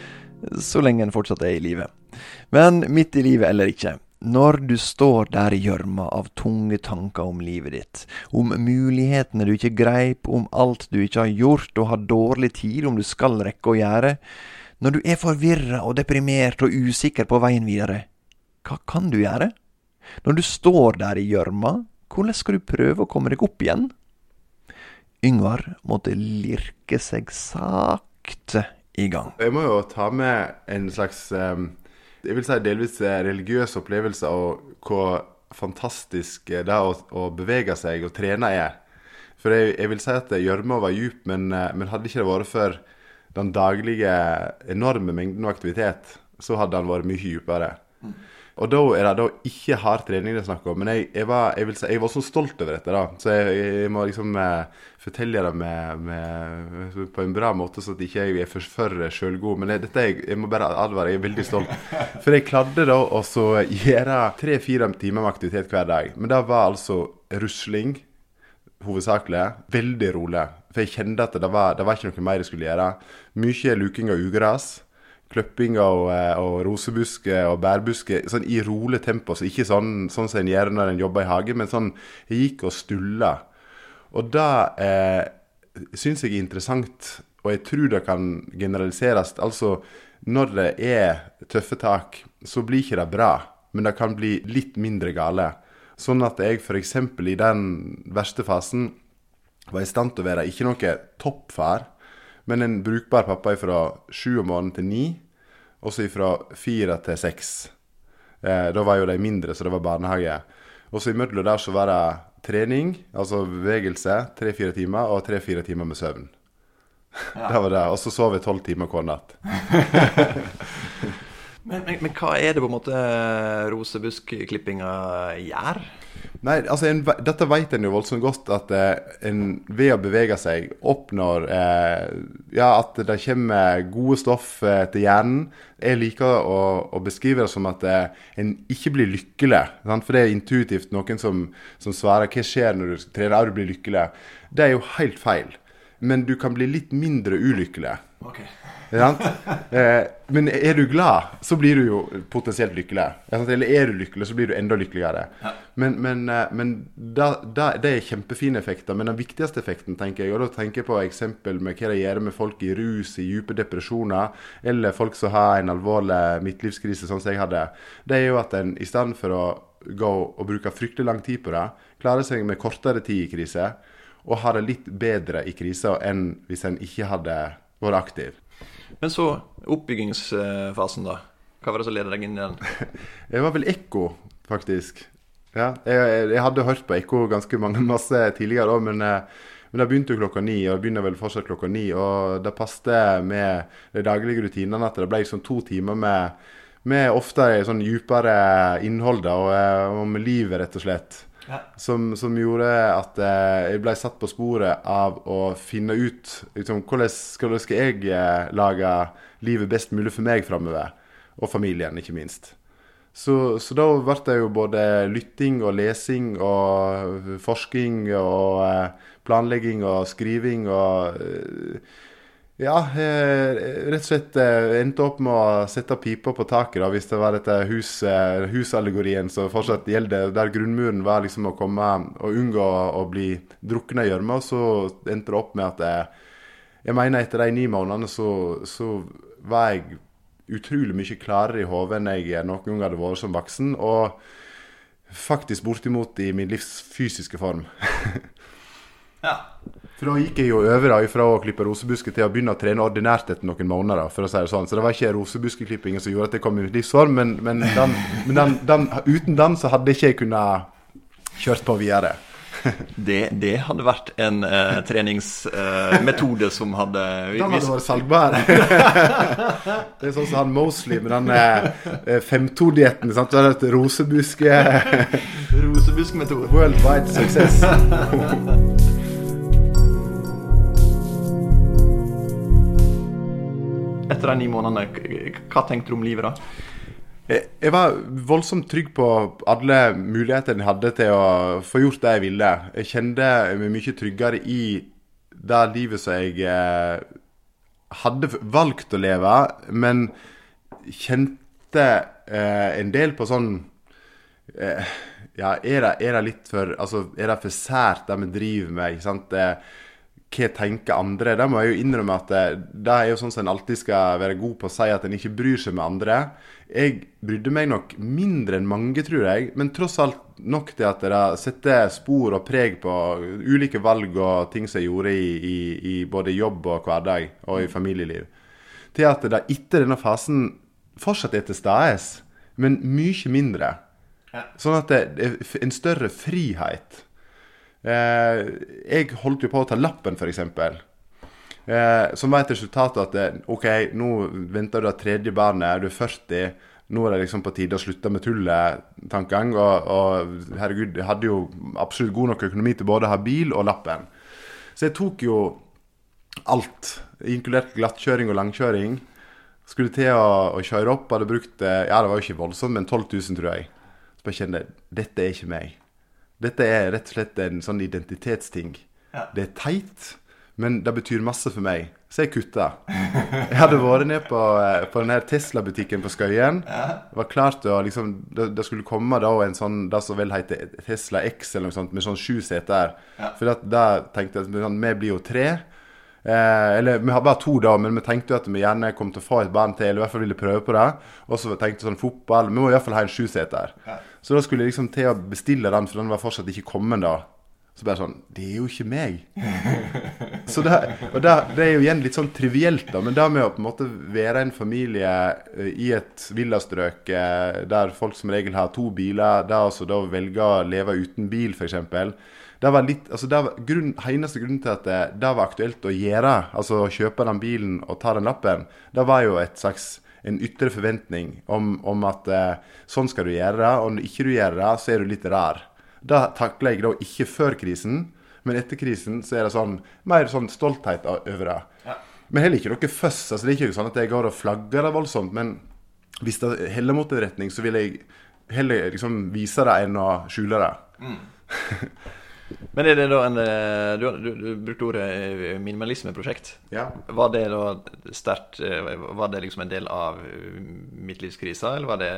så lenge en fortsatt er i live. Men midt i livet eller ikke. Når du står der i gjørma av tunge tanker om livet ditt, om mulighetene du ikke greip, om alt du ikke har gjort og har dårlig tid om du skal rekke å gjøre, når du er forvirra og deprimert og usikker på veien videre, hva kan du gjøre? Når du står der i gjørma, hvordan skal du prøve å komme deg opp igjen? Yngvar måtte lirke seg sakte i gang. Jeg må jo ta med en slags um jeg vil si delvis religiøse opplevelser, og hvor fantastisk det å, å bevege seg og trene er. For jeg, jeg vil si at gjørma var djup, men, eh, men, hadde ikke det vært for den daglige enorme mengden av aktivitet, så hadde den vært mye dypere. Mm. Og da er det da ikke hard trening det er snakk om. Men jeg, jeg, var, jeg, si, jeg, var, så stolt over dette, da. Så jeg, må liksom eh, fortelle det med, med, på en bra måte, så at ikke jeg er for, for sjølgod. Men dette jeg, må bare advare, jeg er veldig stolt. For jeg klarte da å gjøre tre-fire timer med aktivitet hver dag. Men det var altså rusling hovedsakelig. Veldig rolig. For jeg kjente at det var, det var ikke noe mer jeg skulle gjøre. Mye luking av ugras kløpping og, eh, og rosebusker og bærbusker sånn i rolig tempo. Så ikke sånn, sånn som en gjør når en jobber i hage, men sånn Jeg gikk og stulla. Og det eh, syns jeg er interessant, og jeg tror det kan generaliseres. Altså, når det er tøffe tak, så blir ikke det bra, men det kan bli litt mindre gale. Sånn at jeg f.eks. i den verste fasen var i stand til å være ikke noe toppfar, men en brukbar pappa er fra sju om morgenen til ni, og så fra fire til seks. Eh, da var jo de mindre, så det var barnehage. Og så imellom der så var det trening, altså bevegelse, tre-fire timer, og tre-fire timer med søvn. Ja. det var det. Og så sov jeg tolv timer hver natt. Men, men, men hva er det på en måte rosebuskklippinga gjør? Nei, altså en, Dette vet en jo voldsomt godt, at eh, en ved å bevege seg oppnår eh, Ja, at det kommer gode stoff eh, til hjernen. Jeg liker å, å beskrive det som at eh, en ikke blir lykkelig. Sant? For det er intuitivt noen som, som svarer 'Hva skjer når du trener? Ja, du blir lykkelig'. Det er jo helt feil. Men du kan bli litt mindre ulykkelig. Okay. Eh, men er du glad, så blir du jo potensielt lykkelig. Eller er du lykkelig, så blir du enda lykkeligere. Ja. Men, men, eh, men da, da, det er kjempefine effekter. Men den viktigste effekten, tenker jeg, og da tenker jeg på eksempel med hva det gjør med folk i rus, i dype depresjoner, eller folk som har en alvorlig midtlivskrise, sånn som jeg hadde, det er jo at en i stedet for å gå og bruke fryktelig lang tid på det, klarer seg med kortere tid i krise, og ha det litt bedre i krisa enn hvis en ikke hadde vært aktiv. Men så oppbyggingsfasen, da. Hva var det som ledet deg inn i den? Det var vel ekko, faktisk. Ja, jeg, jeg, hadde hørt på ekko ganske mange masse tidligere òg, men, eh, men det begynte jo klokka ni, og det begynner vel fortsatt klokka ni. Og det passet med de daglige rutinene at det ble liksom to timer med, med ofte sånn dypere innhold da, og, eh, og med livet, rett og slett. Ja. Som, som, gjorde at eh, jeg ble satt på sporet av å finne ut liksom, hvordan, skal, skal jeg eh, lage livet best mulig for meg framover. Og familien, ikke minst. Så, så, da ble det jo både lytting og lesing og forsking og eh, planlegging og skriving og eh, ja, eh, rett og slett eh, endte opp med å sette pipa på taket, da, hvis det var dette hus, eh, husallegorien som fortsatt gjelder. Der grunnmuren var liksom å komme og unngå å bli drukna i gjørma. Så endte det opp med at jeg, jeg mener etter de ni månedene så, så var jeg utrolig mye klarere i hodet enn jeg noen gang hadde vært som voksen. Og faktisk bortimot i min livs fysiske form. ja. For da gikk jeg jo over da, fra å klippe rosebusker til å begynne å trene ordinært etter noen måneder. for å si det sånn. Så det var ikke rosebuskeklippingen som gjorde at jeg kom i mitt livsform, men, men, den, men den, den, uten den så hadde ikke jeg kunnet kjørt på videre. Det, det, hadde vært en uh, treningsmetode uh, som hadde Den hadde vært salgbar. det er sånn som han Mosley med den uh, 5-2-dietten. Hadde et rosebuske Rosebuskmetode. Worldwide success. Etter de ni månedene, hva tenkte du om livet da? Jeg var voldsomt trygg på alle mulighetene jeg hadde til å få gjort det jeg ville. Jeg kjente meg mye tryggere i det livet som jeg eh, hadde valgt å leve, men kjente eh, en del på sånn eh, Ja, er det, er det, litt for Altså, er det for sært, det vi driver med? ikke sant? Hva tenker andre? Det må jeg jo innrømme at det, det er jo sånn som en alltid skal være god på å si at en ikke bryr seg med andre. Jeg brydde meg nok mindre enn mange, tror jeg, men tross alt nok til at det setter spor og preg på ulike valg og ting som jeg gjorde i, i, i både jobb og hverdag og i familieliv. Til at det etter denne fasen fortsatt er til stede, men mye mindre. Sånn at det er en større frihet. Eh, jeg holdt jo på å ta lappen, f.eks. Eh, som var et resultat av at eh, OK, nå venter du det tredje barnet, du er 40. Nå er det liksom på tide å slutte med tullet, tankegang. Og, og herregud, jeg hadde jo absolutt god nok økonomi til både å ha bil og lappen. Så jeg tok jo alt, inkludert glattkjøring og langkjøring. Skulle til å, å kjøre opp, hadde brukt Ja, det var jo ikke voldsomt, men 12 000, tror jeg. Så jeg kjente dette er ikke meg. Dette er rett og slett en sånn identitetsting. Ja. Det er teit, men det betyr masse for meg. Så jeg kutta. Jeg hadde vært ned på, eh, på den Tesla-butikken på Skøyen. Ja. Det var klart å liksom, det, det, skulle komme da en sånn det som vel heter Tesla X eller noe sånt, med sånn sju seter. Ja. For da tenkte jeg at sånn, vi blir jo tre. Eh, eller vi har bare to, da, men vi tenkte jo at vi gjerne kom til å få et barn til. Eller i hvert fall ville prøve på det. Og så tenkte vi sånn fotball. Vi må i hvert fall ha en sjuseter. Ja. Så da skulle jeg liksom til å bestille den, for den var fortsatt ikke kommet da. Så bare sånn Det er jo ikke meg. så det, og det, det, er jo igjen litt sånn trivielt, da. Men det med å på en måte være en familie uh, i et villastrøk uh, der folk som regel har to biler, det altså da velger å leve uten bil, f.eks. Det var litt, altså det var grunn, Eneste grunnen til at det, det, var aktuelt å gjøre, altså å kjøpe den bilen og ta den lappen, det var jo et slags en ytre forventning om, om at eh, sånn skal du gjøre, og når ikke du gjør det, så er du litt rar. Det takler jeg da ikke før krisen, men etter krisen så er det sånn, mer sånn stolthet over det. Ja. Men heller ikke noe føss. altså Det er ikke sånn at jeg går og flagger det voldsomt. Men hvis det heller mot en retning, så vil jeg heller liksom vise det enn å skjule det. Men er det da en eh, Du, du, du brukte ordet eh, minimalismeprosjekt. Ja. Var det da sterkt eh, Var det liksom en del av midtlivskrisa, eller var det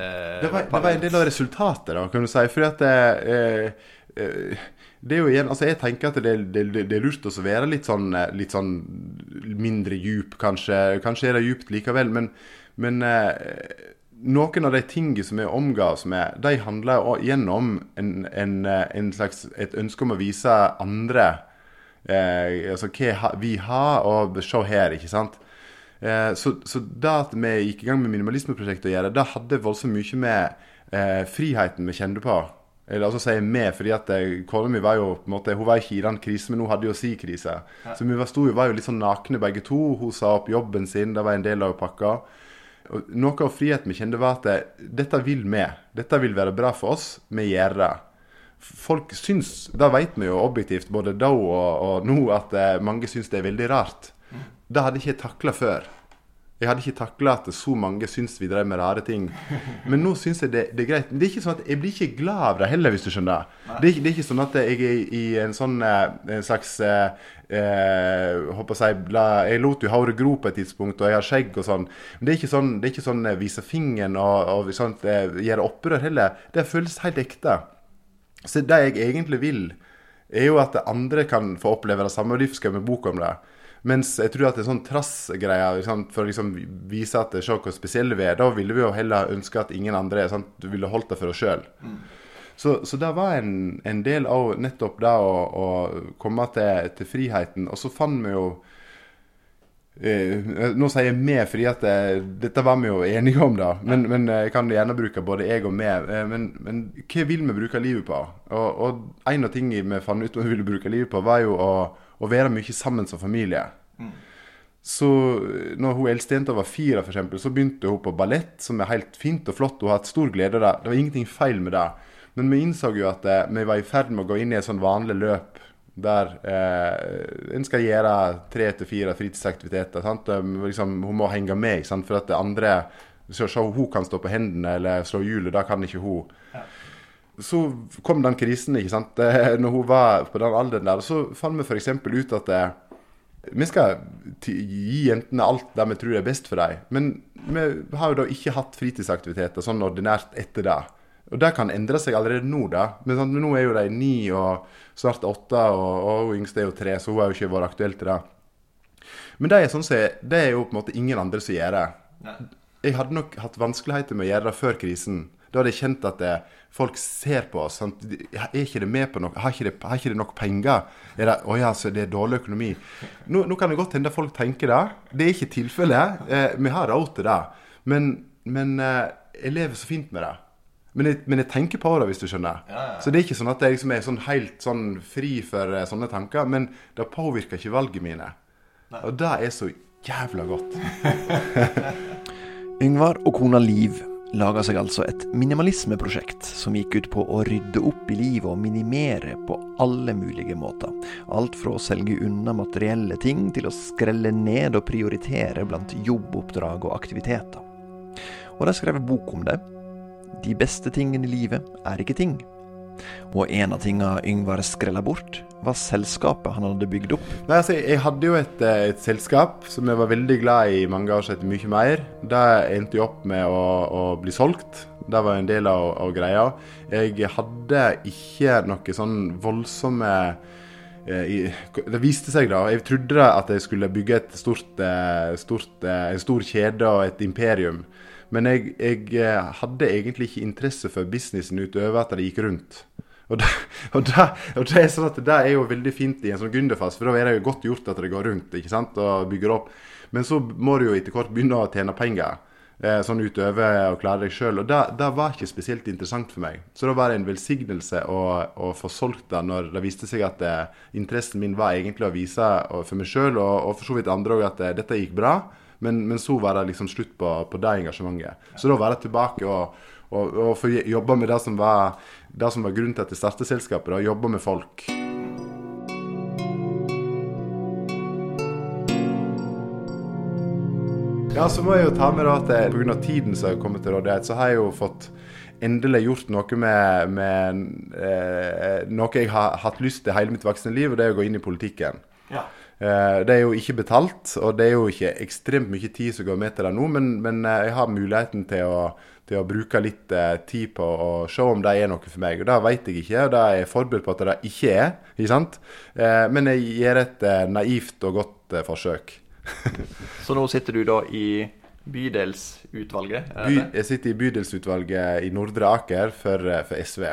Det var, det var en del av resultatet, da, kan du si. Fordi at det, eh, det er jo igjen, altså Jeg tenker at det, det, det er lurt å være litt sånn, litt sånn mindre djup, kanskje. Kanskje er det djupt likevel. Men, men eh, noen av de tingene som vi omga oss med, de handler jo gjennom en, en, eh, en slags, et ønske om å vise andre eh, altså hva vi har, og se her, ikke sant. Eh, så, så det at vi gikk i gang med minimalismeprosjektet å gjøre, det hadde voldsomt mye med eh, friheten vi kjente på. Eller altså sier vi, fordi at eh, kona mi var jo på en måte, hun var ikke i den krisen, men hun hadde jo si krise. Så vi var, stod, var jo litt sånn nakne begge to. Hun sa opp jobben sin, det var en del av pakka. Noe av friheten vi kjente, var at dette vil vi. Dette vil være bra for oss. Vi gjør det. Folk syns, da vet vi jo objektivt, både da og, og nå, at eh, mange syns det er veldig rart. Det hadde jeg ikke takla før. Jeg hadde ikke takla at så mange syns vi drev med rare ting. Men nå syns jeg det, det er greit. Det er ikke sånn at Jeg blir ikke glad av det heller, hvis du skjønner. Det er, det er ikke sånn at jeg er i en sånn eh, en slags eh, eh, håper jeg, la, jeg lot jo håret gro på et tidspunkt, og jeg har skjegg og sånn. Men det er ikke sånn, det er ikke sånn eh, vise fingeren og, og eh, gjøre opprør heller. Det føles helt ekte. Så det jeg egentlig vil, er jo at andre kan få oppleve det samme, og derfor skal jeg med bok om det. Mens jeg tror at det er sånn trassgreie liksom, for å liksom vise at se hvor spesielle vi er, da ville vi jo heller ønske at ingen andre sant, du ville holdt det for oss sjøl. Så, så det var en, en del av nettopp det å, å komme til, til friheten. Og så fant vi jo eh, Nå sier jeg vi fordi at det, dette var vi jo enige om, da. Men, men eh, jeg kan gjerne bruke både jeg og vi. Eh, men, men hva vil vi bruke livet på? Og, og en av tingene vi fant ut vi ville bruke livet på, var jo å, å være mye sammen som familie. Så eh, når hun eldstejenta var fire, for eksempel, så begynte hun på ballett, som er helt fint og flott. Hun har hatt stor glede av det. Det var ingenting feil med det. Men vi innså jo at eh, vi var i ferd med å gå inn i et sånn vanlig løp der eh, en skal gjøre tre til fire fritidsaktiviteter. Um, liksom, hun må henge med, for at det andre så, så Hun kan stå på hendene eller slå hjulet, da kan ikke hun. Så kom den krisen, ikke sant. Når hun var på den alderen der. Så fant vi f.eks. ut at eh, vi skal gi jentene alt det vi tror er best for dem. Men vi har jo da ikke hatt fritidsaktiviteter sånn ordinært etter det. Og det kan endre seg allerede nå, da. Men sånn, nå er jo de ni og snart åtte, og, og yngste er jo tre, så hun har jo ikke vært aktuell til det. Men det er, sånn er, det er jo på en måte ingen andre som gjør det. Jeg hadde nok hatt vanskeligheter med å gjøre det før krisen. Da hadde jeg kjent at det, folk ser på oss. Sant? Er ikke det med på noe? Har ikke det, har ikke det nok penger? Er det, å ja, så det er dårlig økonomi. Nå, nå kan det godt hende folk tenker det. Det er ikke tilfellet. Eh, vi har råd til det. Men, men eh, jeg lever så fint med det. Men jeg, men jeg tenker på det, hvis du skjønner. Så det er ikke sånn at jeg liksom er sånn helt sånn fri for eh, sånne tanker. Men det påvirker ikke valget mine. Og det er så jævla godt. Yngvar og kona Liv laga seg altså et minimalismeprosjekt som gikk ut på å rydde opp i livet og minimere på alle mulige måter. Alt fra å selge unna materielle ting til å skrelle ned og prioritere blant jobboppdrag og aktiviteter. Og de skrev bok om det. De beste tingene i livet er ikke ting. Og en av tinga Yngvar skrella bort, var selskapet han hadde bygd opp. Nei, altså, jeg hadde jo et, eh, et selskap som jeg var veldig glad i mange år siden, mye mer. Det endte jo opp med å, å bli solgt. Det var en del av, av greia. Jeg hadde ikke noe sånn voldsomme eh, Det viste seg da, jeg trodde at jeg skulle bygge et stort, eh, stort, en stor kjede og et imperium. Men jeg, jeg eh, hadde egentlig ikke interesse for businessen utover at det gikk rundt. Og det, og, det, og det er sånn at det er jo veldig fint i en sånn gründerfase, for da er det jo godt gjort at det går rundt ikke sant, og bygger opp. Men så må du jo etter hvert begynne å tjene penger. Eh, sånn utover å klare deg sjøl. Og det, var ikke spesielt interessant for meg. Så da var det en velsignelse å, å få solgt det når det viste seg at eh, interessen min var egentlig å vise for meg sjøl, og, og for så vidt andre òg, at dette gikk bra. Men, men så var det liksom slutt på, på det engasjementet. Så da var det tilbake og, og, og få jobbe med det som var, det som var grunnen til at jeg startet selskapet. Da, jobbe med folk. Ja, så må jeg jo ta med da at pga. tiden som har kommet til rådighet, så har jeg jo fått endelig gjort noe med, med eh, noe jeg har hatt lyst til hele mitt voksne liv, og det er å gå inn i politikken. Ja. Eh, det er jo ikke betalt, og det er jo ikke ekstremt mye tid som går med til det nå, men, men eh, jeg har muligheten til å, til å bruke litt eh, tid på å se om det er noe for meg. Og det vet jeg ikke, og det er jeg forberedt på at det ikke er. ikke sant? Men jeg gjør et naivt og godt forsøk. Så nå sitter du da i bydelsutvalget? By, jeg sitter i bydelsutvalget i Nordre Aker for, for SV.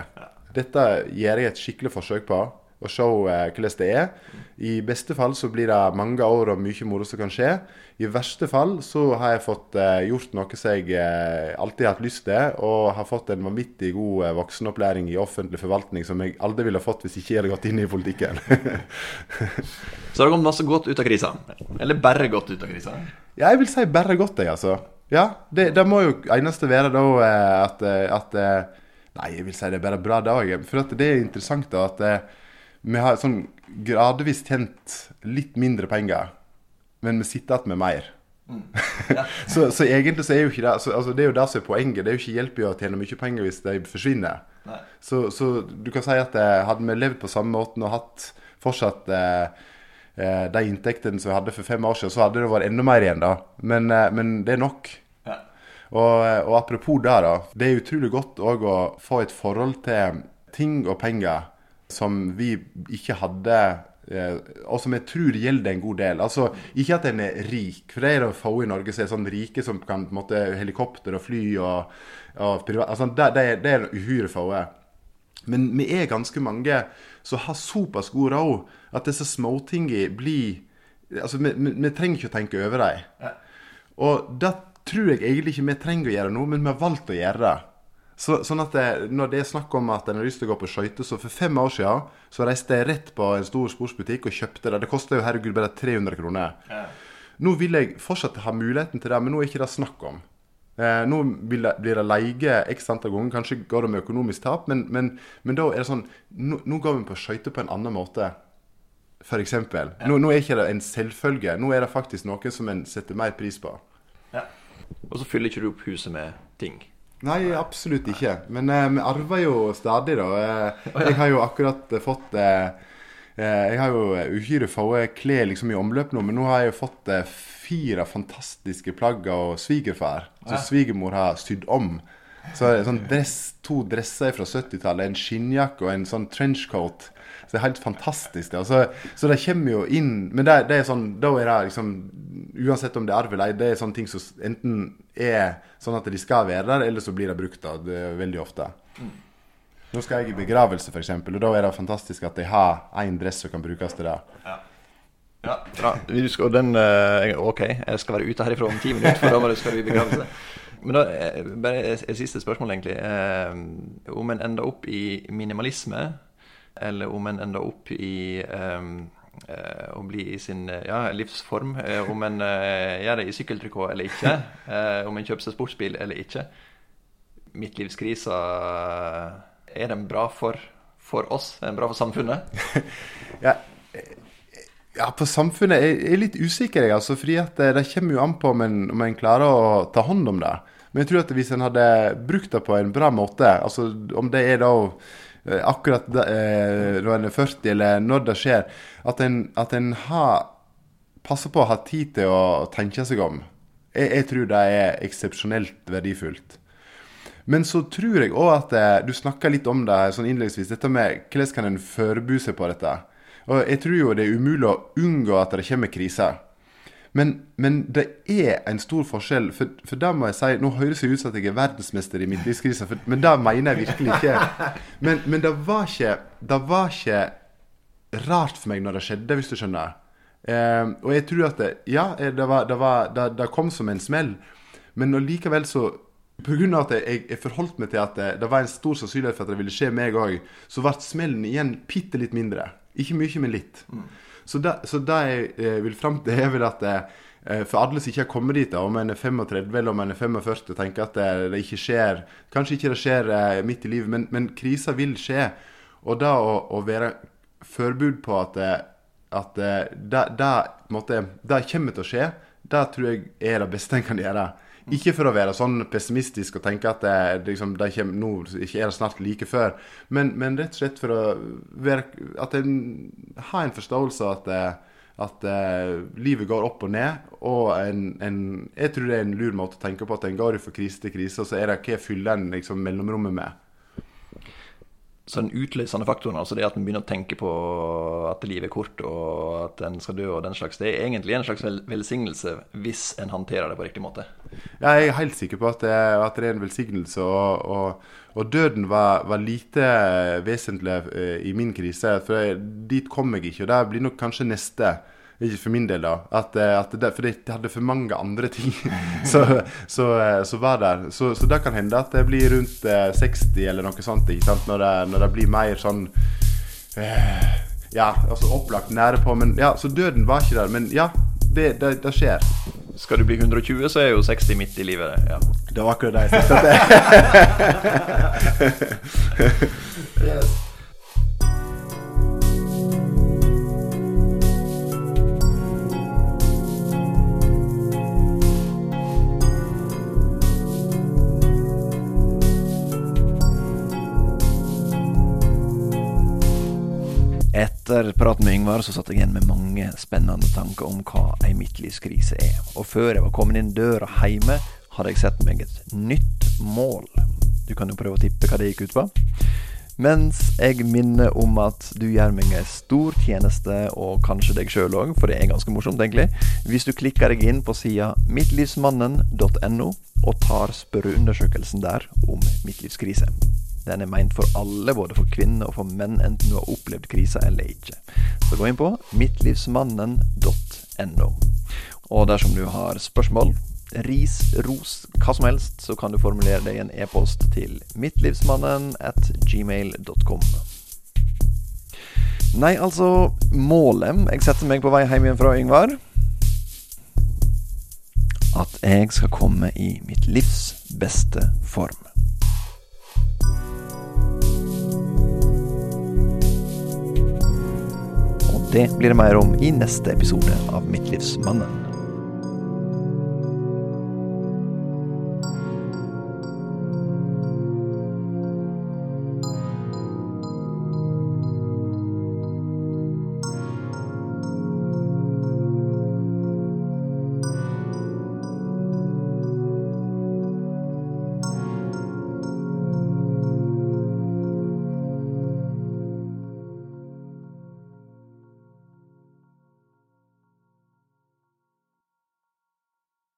Dette gjør jeg et skikkelig forsøk på og se eh, hvordan det er. I beste fall så blir det mange år og mye moro som kan skje. I verste fall så har jeg fått eh, gjort noe som jeg eh, alltid har hatt lyst til, og har fått en vanvittig god voksenopplæring i offentlig forvaltning som jeg aldri ville fått hvis jeg ikke hadde gått inn i politikken. så har det kommet masse godt ut av krisa? Eller bare godt ut av krisa? Ja, jeg vil si bare godt, jeg, altså. Ja, det, det må jo eneste være da at, at Nei, jeg vil si det er bare bra, det òg. For det er interessant da at vi har sånn gradvis tjent litt mindre penger, men vi sitter igjen med mer. Mm. Ja. så, så, egentlig så er jo ikke det så, altså, Det er jo det som er poenget. Det er jo ikke hjelp i å tjene mye penger hvis de forsvinner. Så, så, du kan si at eh, hadde vi levd på samme måten og hatt fortsatt eh, eh, de inntektene som vi hadde for fem år siden, så hadde det vært enda mer igjen, da. Men, eh, men det er nok. Ja. Og, og, apropos det, da. Det er utrolig godt òg å få et forhold til ting og penger som vi ikke hadde eh, og som jeg tror gjelder en god del. Altså, Ikke at en er rik, for det er det få i Norge som er sånn rike som kan på en måte, helikopter og fly og, og privat, altså, det, det, det er uhyre få. Men vi er ganske mange som har såpass god råd at disse småtingene blir altså, vi, vi, vi, trenger ikke å tenke over dem. Og det tror jeg egentlig ikke vi trenger å gjøre nå, men vi har valgt å gjøre det. Så, sånn at det, Når det er snakk om at en har lyst til å gå på skøyter, så for fem år siden så reiste jeg rett på en stor sportsbutikk og kjøpte det. Det kosta jo herregud bare 300 kroner. Ja. Nå vil jeg fortsatt ha muligheten til det, men nå er ikke det snakk om. Eh, nå blir det, blir det leie x antall ganger, kanskje går det med økonomisk tap, men, men, men da er det sånn Nå, nå går vi på skøyter på en annen måte. For eksempel. Ja. Nå, nå er ikke det en selvfølge. Nå er det faktisk noe som en setter mer pris på. Ja. Og så fyller ikke du opp huset med ting. Nei, absolutt ikke. Men eh, vi arver jo stadig, da. Eh, jeg har jo akkurat eh, fått eh, eh, Jeg har jo uhyre få klær liksom, i omløp nå, men nå har jeg jo fått fire fantastiske plagg av svigerfar. Så svigermor har sydd om. Så sånn dress, To dresser fra 70-tallet, en skinnjakke og en sånn trenchcoat. Så det er helt fantastisk. Altså, så det kommer jo inn Men det, det er sånn, da er det liksom Uansett om det er arv eller ei, det er sånne ting som enten er sånn at de skal være der, eller så blir det brukt da, det veldig ofte. Nå skal jeg i begravelse, f.eks., og da er det fantastisk at jeg har én dress som kan brukes til det. Ja. Ja, bra. Skal, den, eh, OK, jeg skal være ute herifra om ti minutter, for da skal vi i begravelse. Men da, eh, bare et siste spørsmål, egentlig. Eh, om en ender opp i minimalisme, eller om en ender opp i um, å bli i sin ja, livsform. Uh, om en gjør det i sykkeltrikot eller ikke. om en kjøper seg sportsbil eller ikke. Midtlivskrisa, er den bra for, for oss? Er den bra for samfunnet? ja, ja, på samfunnet jeg er litt usikker, jeg, altså, fordi det, det, kommer jo an på om en, om en, klarer å ta hånd om det. Men jeg tror at hvis en hadde brukt det på en bra måte, altså om det er da Eh, akkurat da, eh, en er 40, eller når det skjer, at en, at en har passer på å ha tid til å tenke seg om. Jeg, jeg tror det er eksepsjonelt verdifullt. Men så tror jeg òg at eh, Du snakka litt om det sånn innledningsvis. Dette med hvordan kan en forberede seg på dette. Og Jeg tror jo det er umulig å unngå at det kommer kriser. Men, men, det er en stor forskjell. For, for det må jeg si Nå høres det ut som at jeg er verdensmester i midtlivskrise, men det mener jeg virkelig ikke. Men, men det, var ikke, det var ikke rart for meg når det skjedde, hvis du skjønner. Eh, og jeg tror at det, Ja, det, var, det, var, det, kom som en smell, men likevel så Pga. at jeg, jeg forholdt meg til at det, det, var en stor sannsynlighet for at det ville skje meg òg, så ble smellen igjen bitte litt mindre. Ikke mye, men litt. Mm. Så det, det jeg eh, vil fram til, er vel at eh, eh, for alle som ikke har kommet dit, om en er 35 eller om en er 45 og tenker at det, det, ikke skjer Kanskje ikke det skjer eh, midt i livet, men, men krisa vil skje. Og da å, å være forberedt på at, at det, det, det, det kommer til å skje, det tror jeg er det beste en kan gjøre. Ikke for å være sånn pessimistisk og tenke at det, liksom, det kommer, nå ikke er det snart like før, men, men, rett og slett for å være, at en har en forståelse av at, at uh, livet går opp og ned. Og en, en, jeg tror det er en lur måte å tenke på at en går fra krise til krise, og så er det hva fyller en liksom, mellomrommet med. Så den utløsende faktoren, altså det at en begynner å tenke på at livet er kort og at en skal dø og den slags, det er egentlig en slags velsignelse hvis en håndterer det på riktig måte? Jeg er helt sikker på at det, at det er en velsignelse. Og, og, og døden var, var, lite vesentlig eh, i min krise. For dit kom jeg ikke. Og det blir nok kanskje neste. Ikke for min del, da. At, eh, at det, for det hadde for mange andre ting så, så, eh, så, var der. Så, så, det kan hende at det blir rundt 60 eh, eller noe sånt. ikke sant? Når det, når det blir mer sånn øh, Ja, altså opplagt nære på. Men ja, Så døden var ikke der. Men ja, det, det, det skjer. Skal du bli 120, så er jo 60 midt i livet. Ja. Det var akkurat det jeg tenkte. til. Etter praten med Yngvar så satt jeg igjen med mange spennende tanker om hva ei midtlivskrise er. Og før jeg var kommet inn døra hjemme, hadde jeg sett meg et nytt mål. Du kan jo prøve å tippe hva det gikk ut på. Mens jeg minner om at du gjør meg en stor tjeneste, og kanskje deg sjøl òg, for det er ganske morsomt, egentlig, hvis du klikker deg inn på sida mittlivsmannen.no og tar spørreundersøkelsen der om midtlivskrise. Den er meint for alle, både for kvinner og for menn, enten du har opplevd krisa eller ikke. Så gå inn på mittlivsmannen.no. Og dersom du har spørsmål, ris, ros, hva som helst, så kan du formulere deg en e-post til mittlivsmannen at gmail.com. Nei, altså Målet Jeg setter meg på vei hjem igjen fra Yngvar. At jeg skal komme i mitt livs beste form. Det blir det mer om i neste episode av Midtlivsmannen.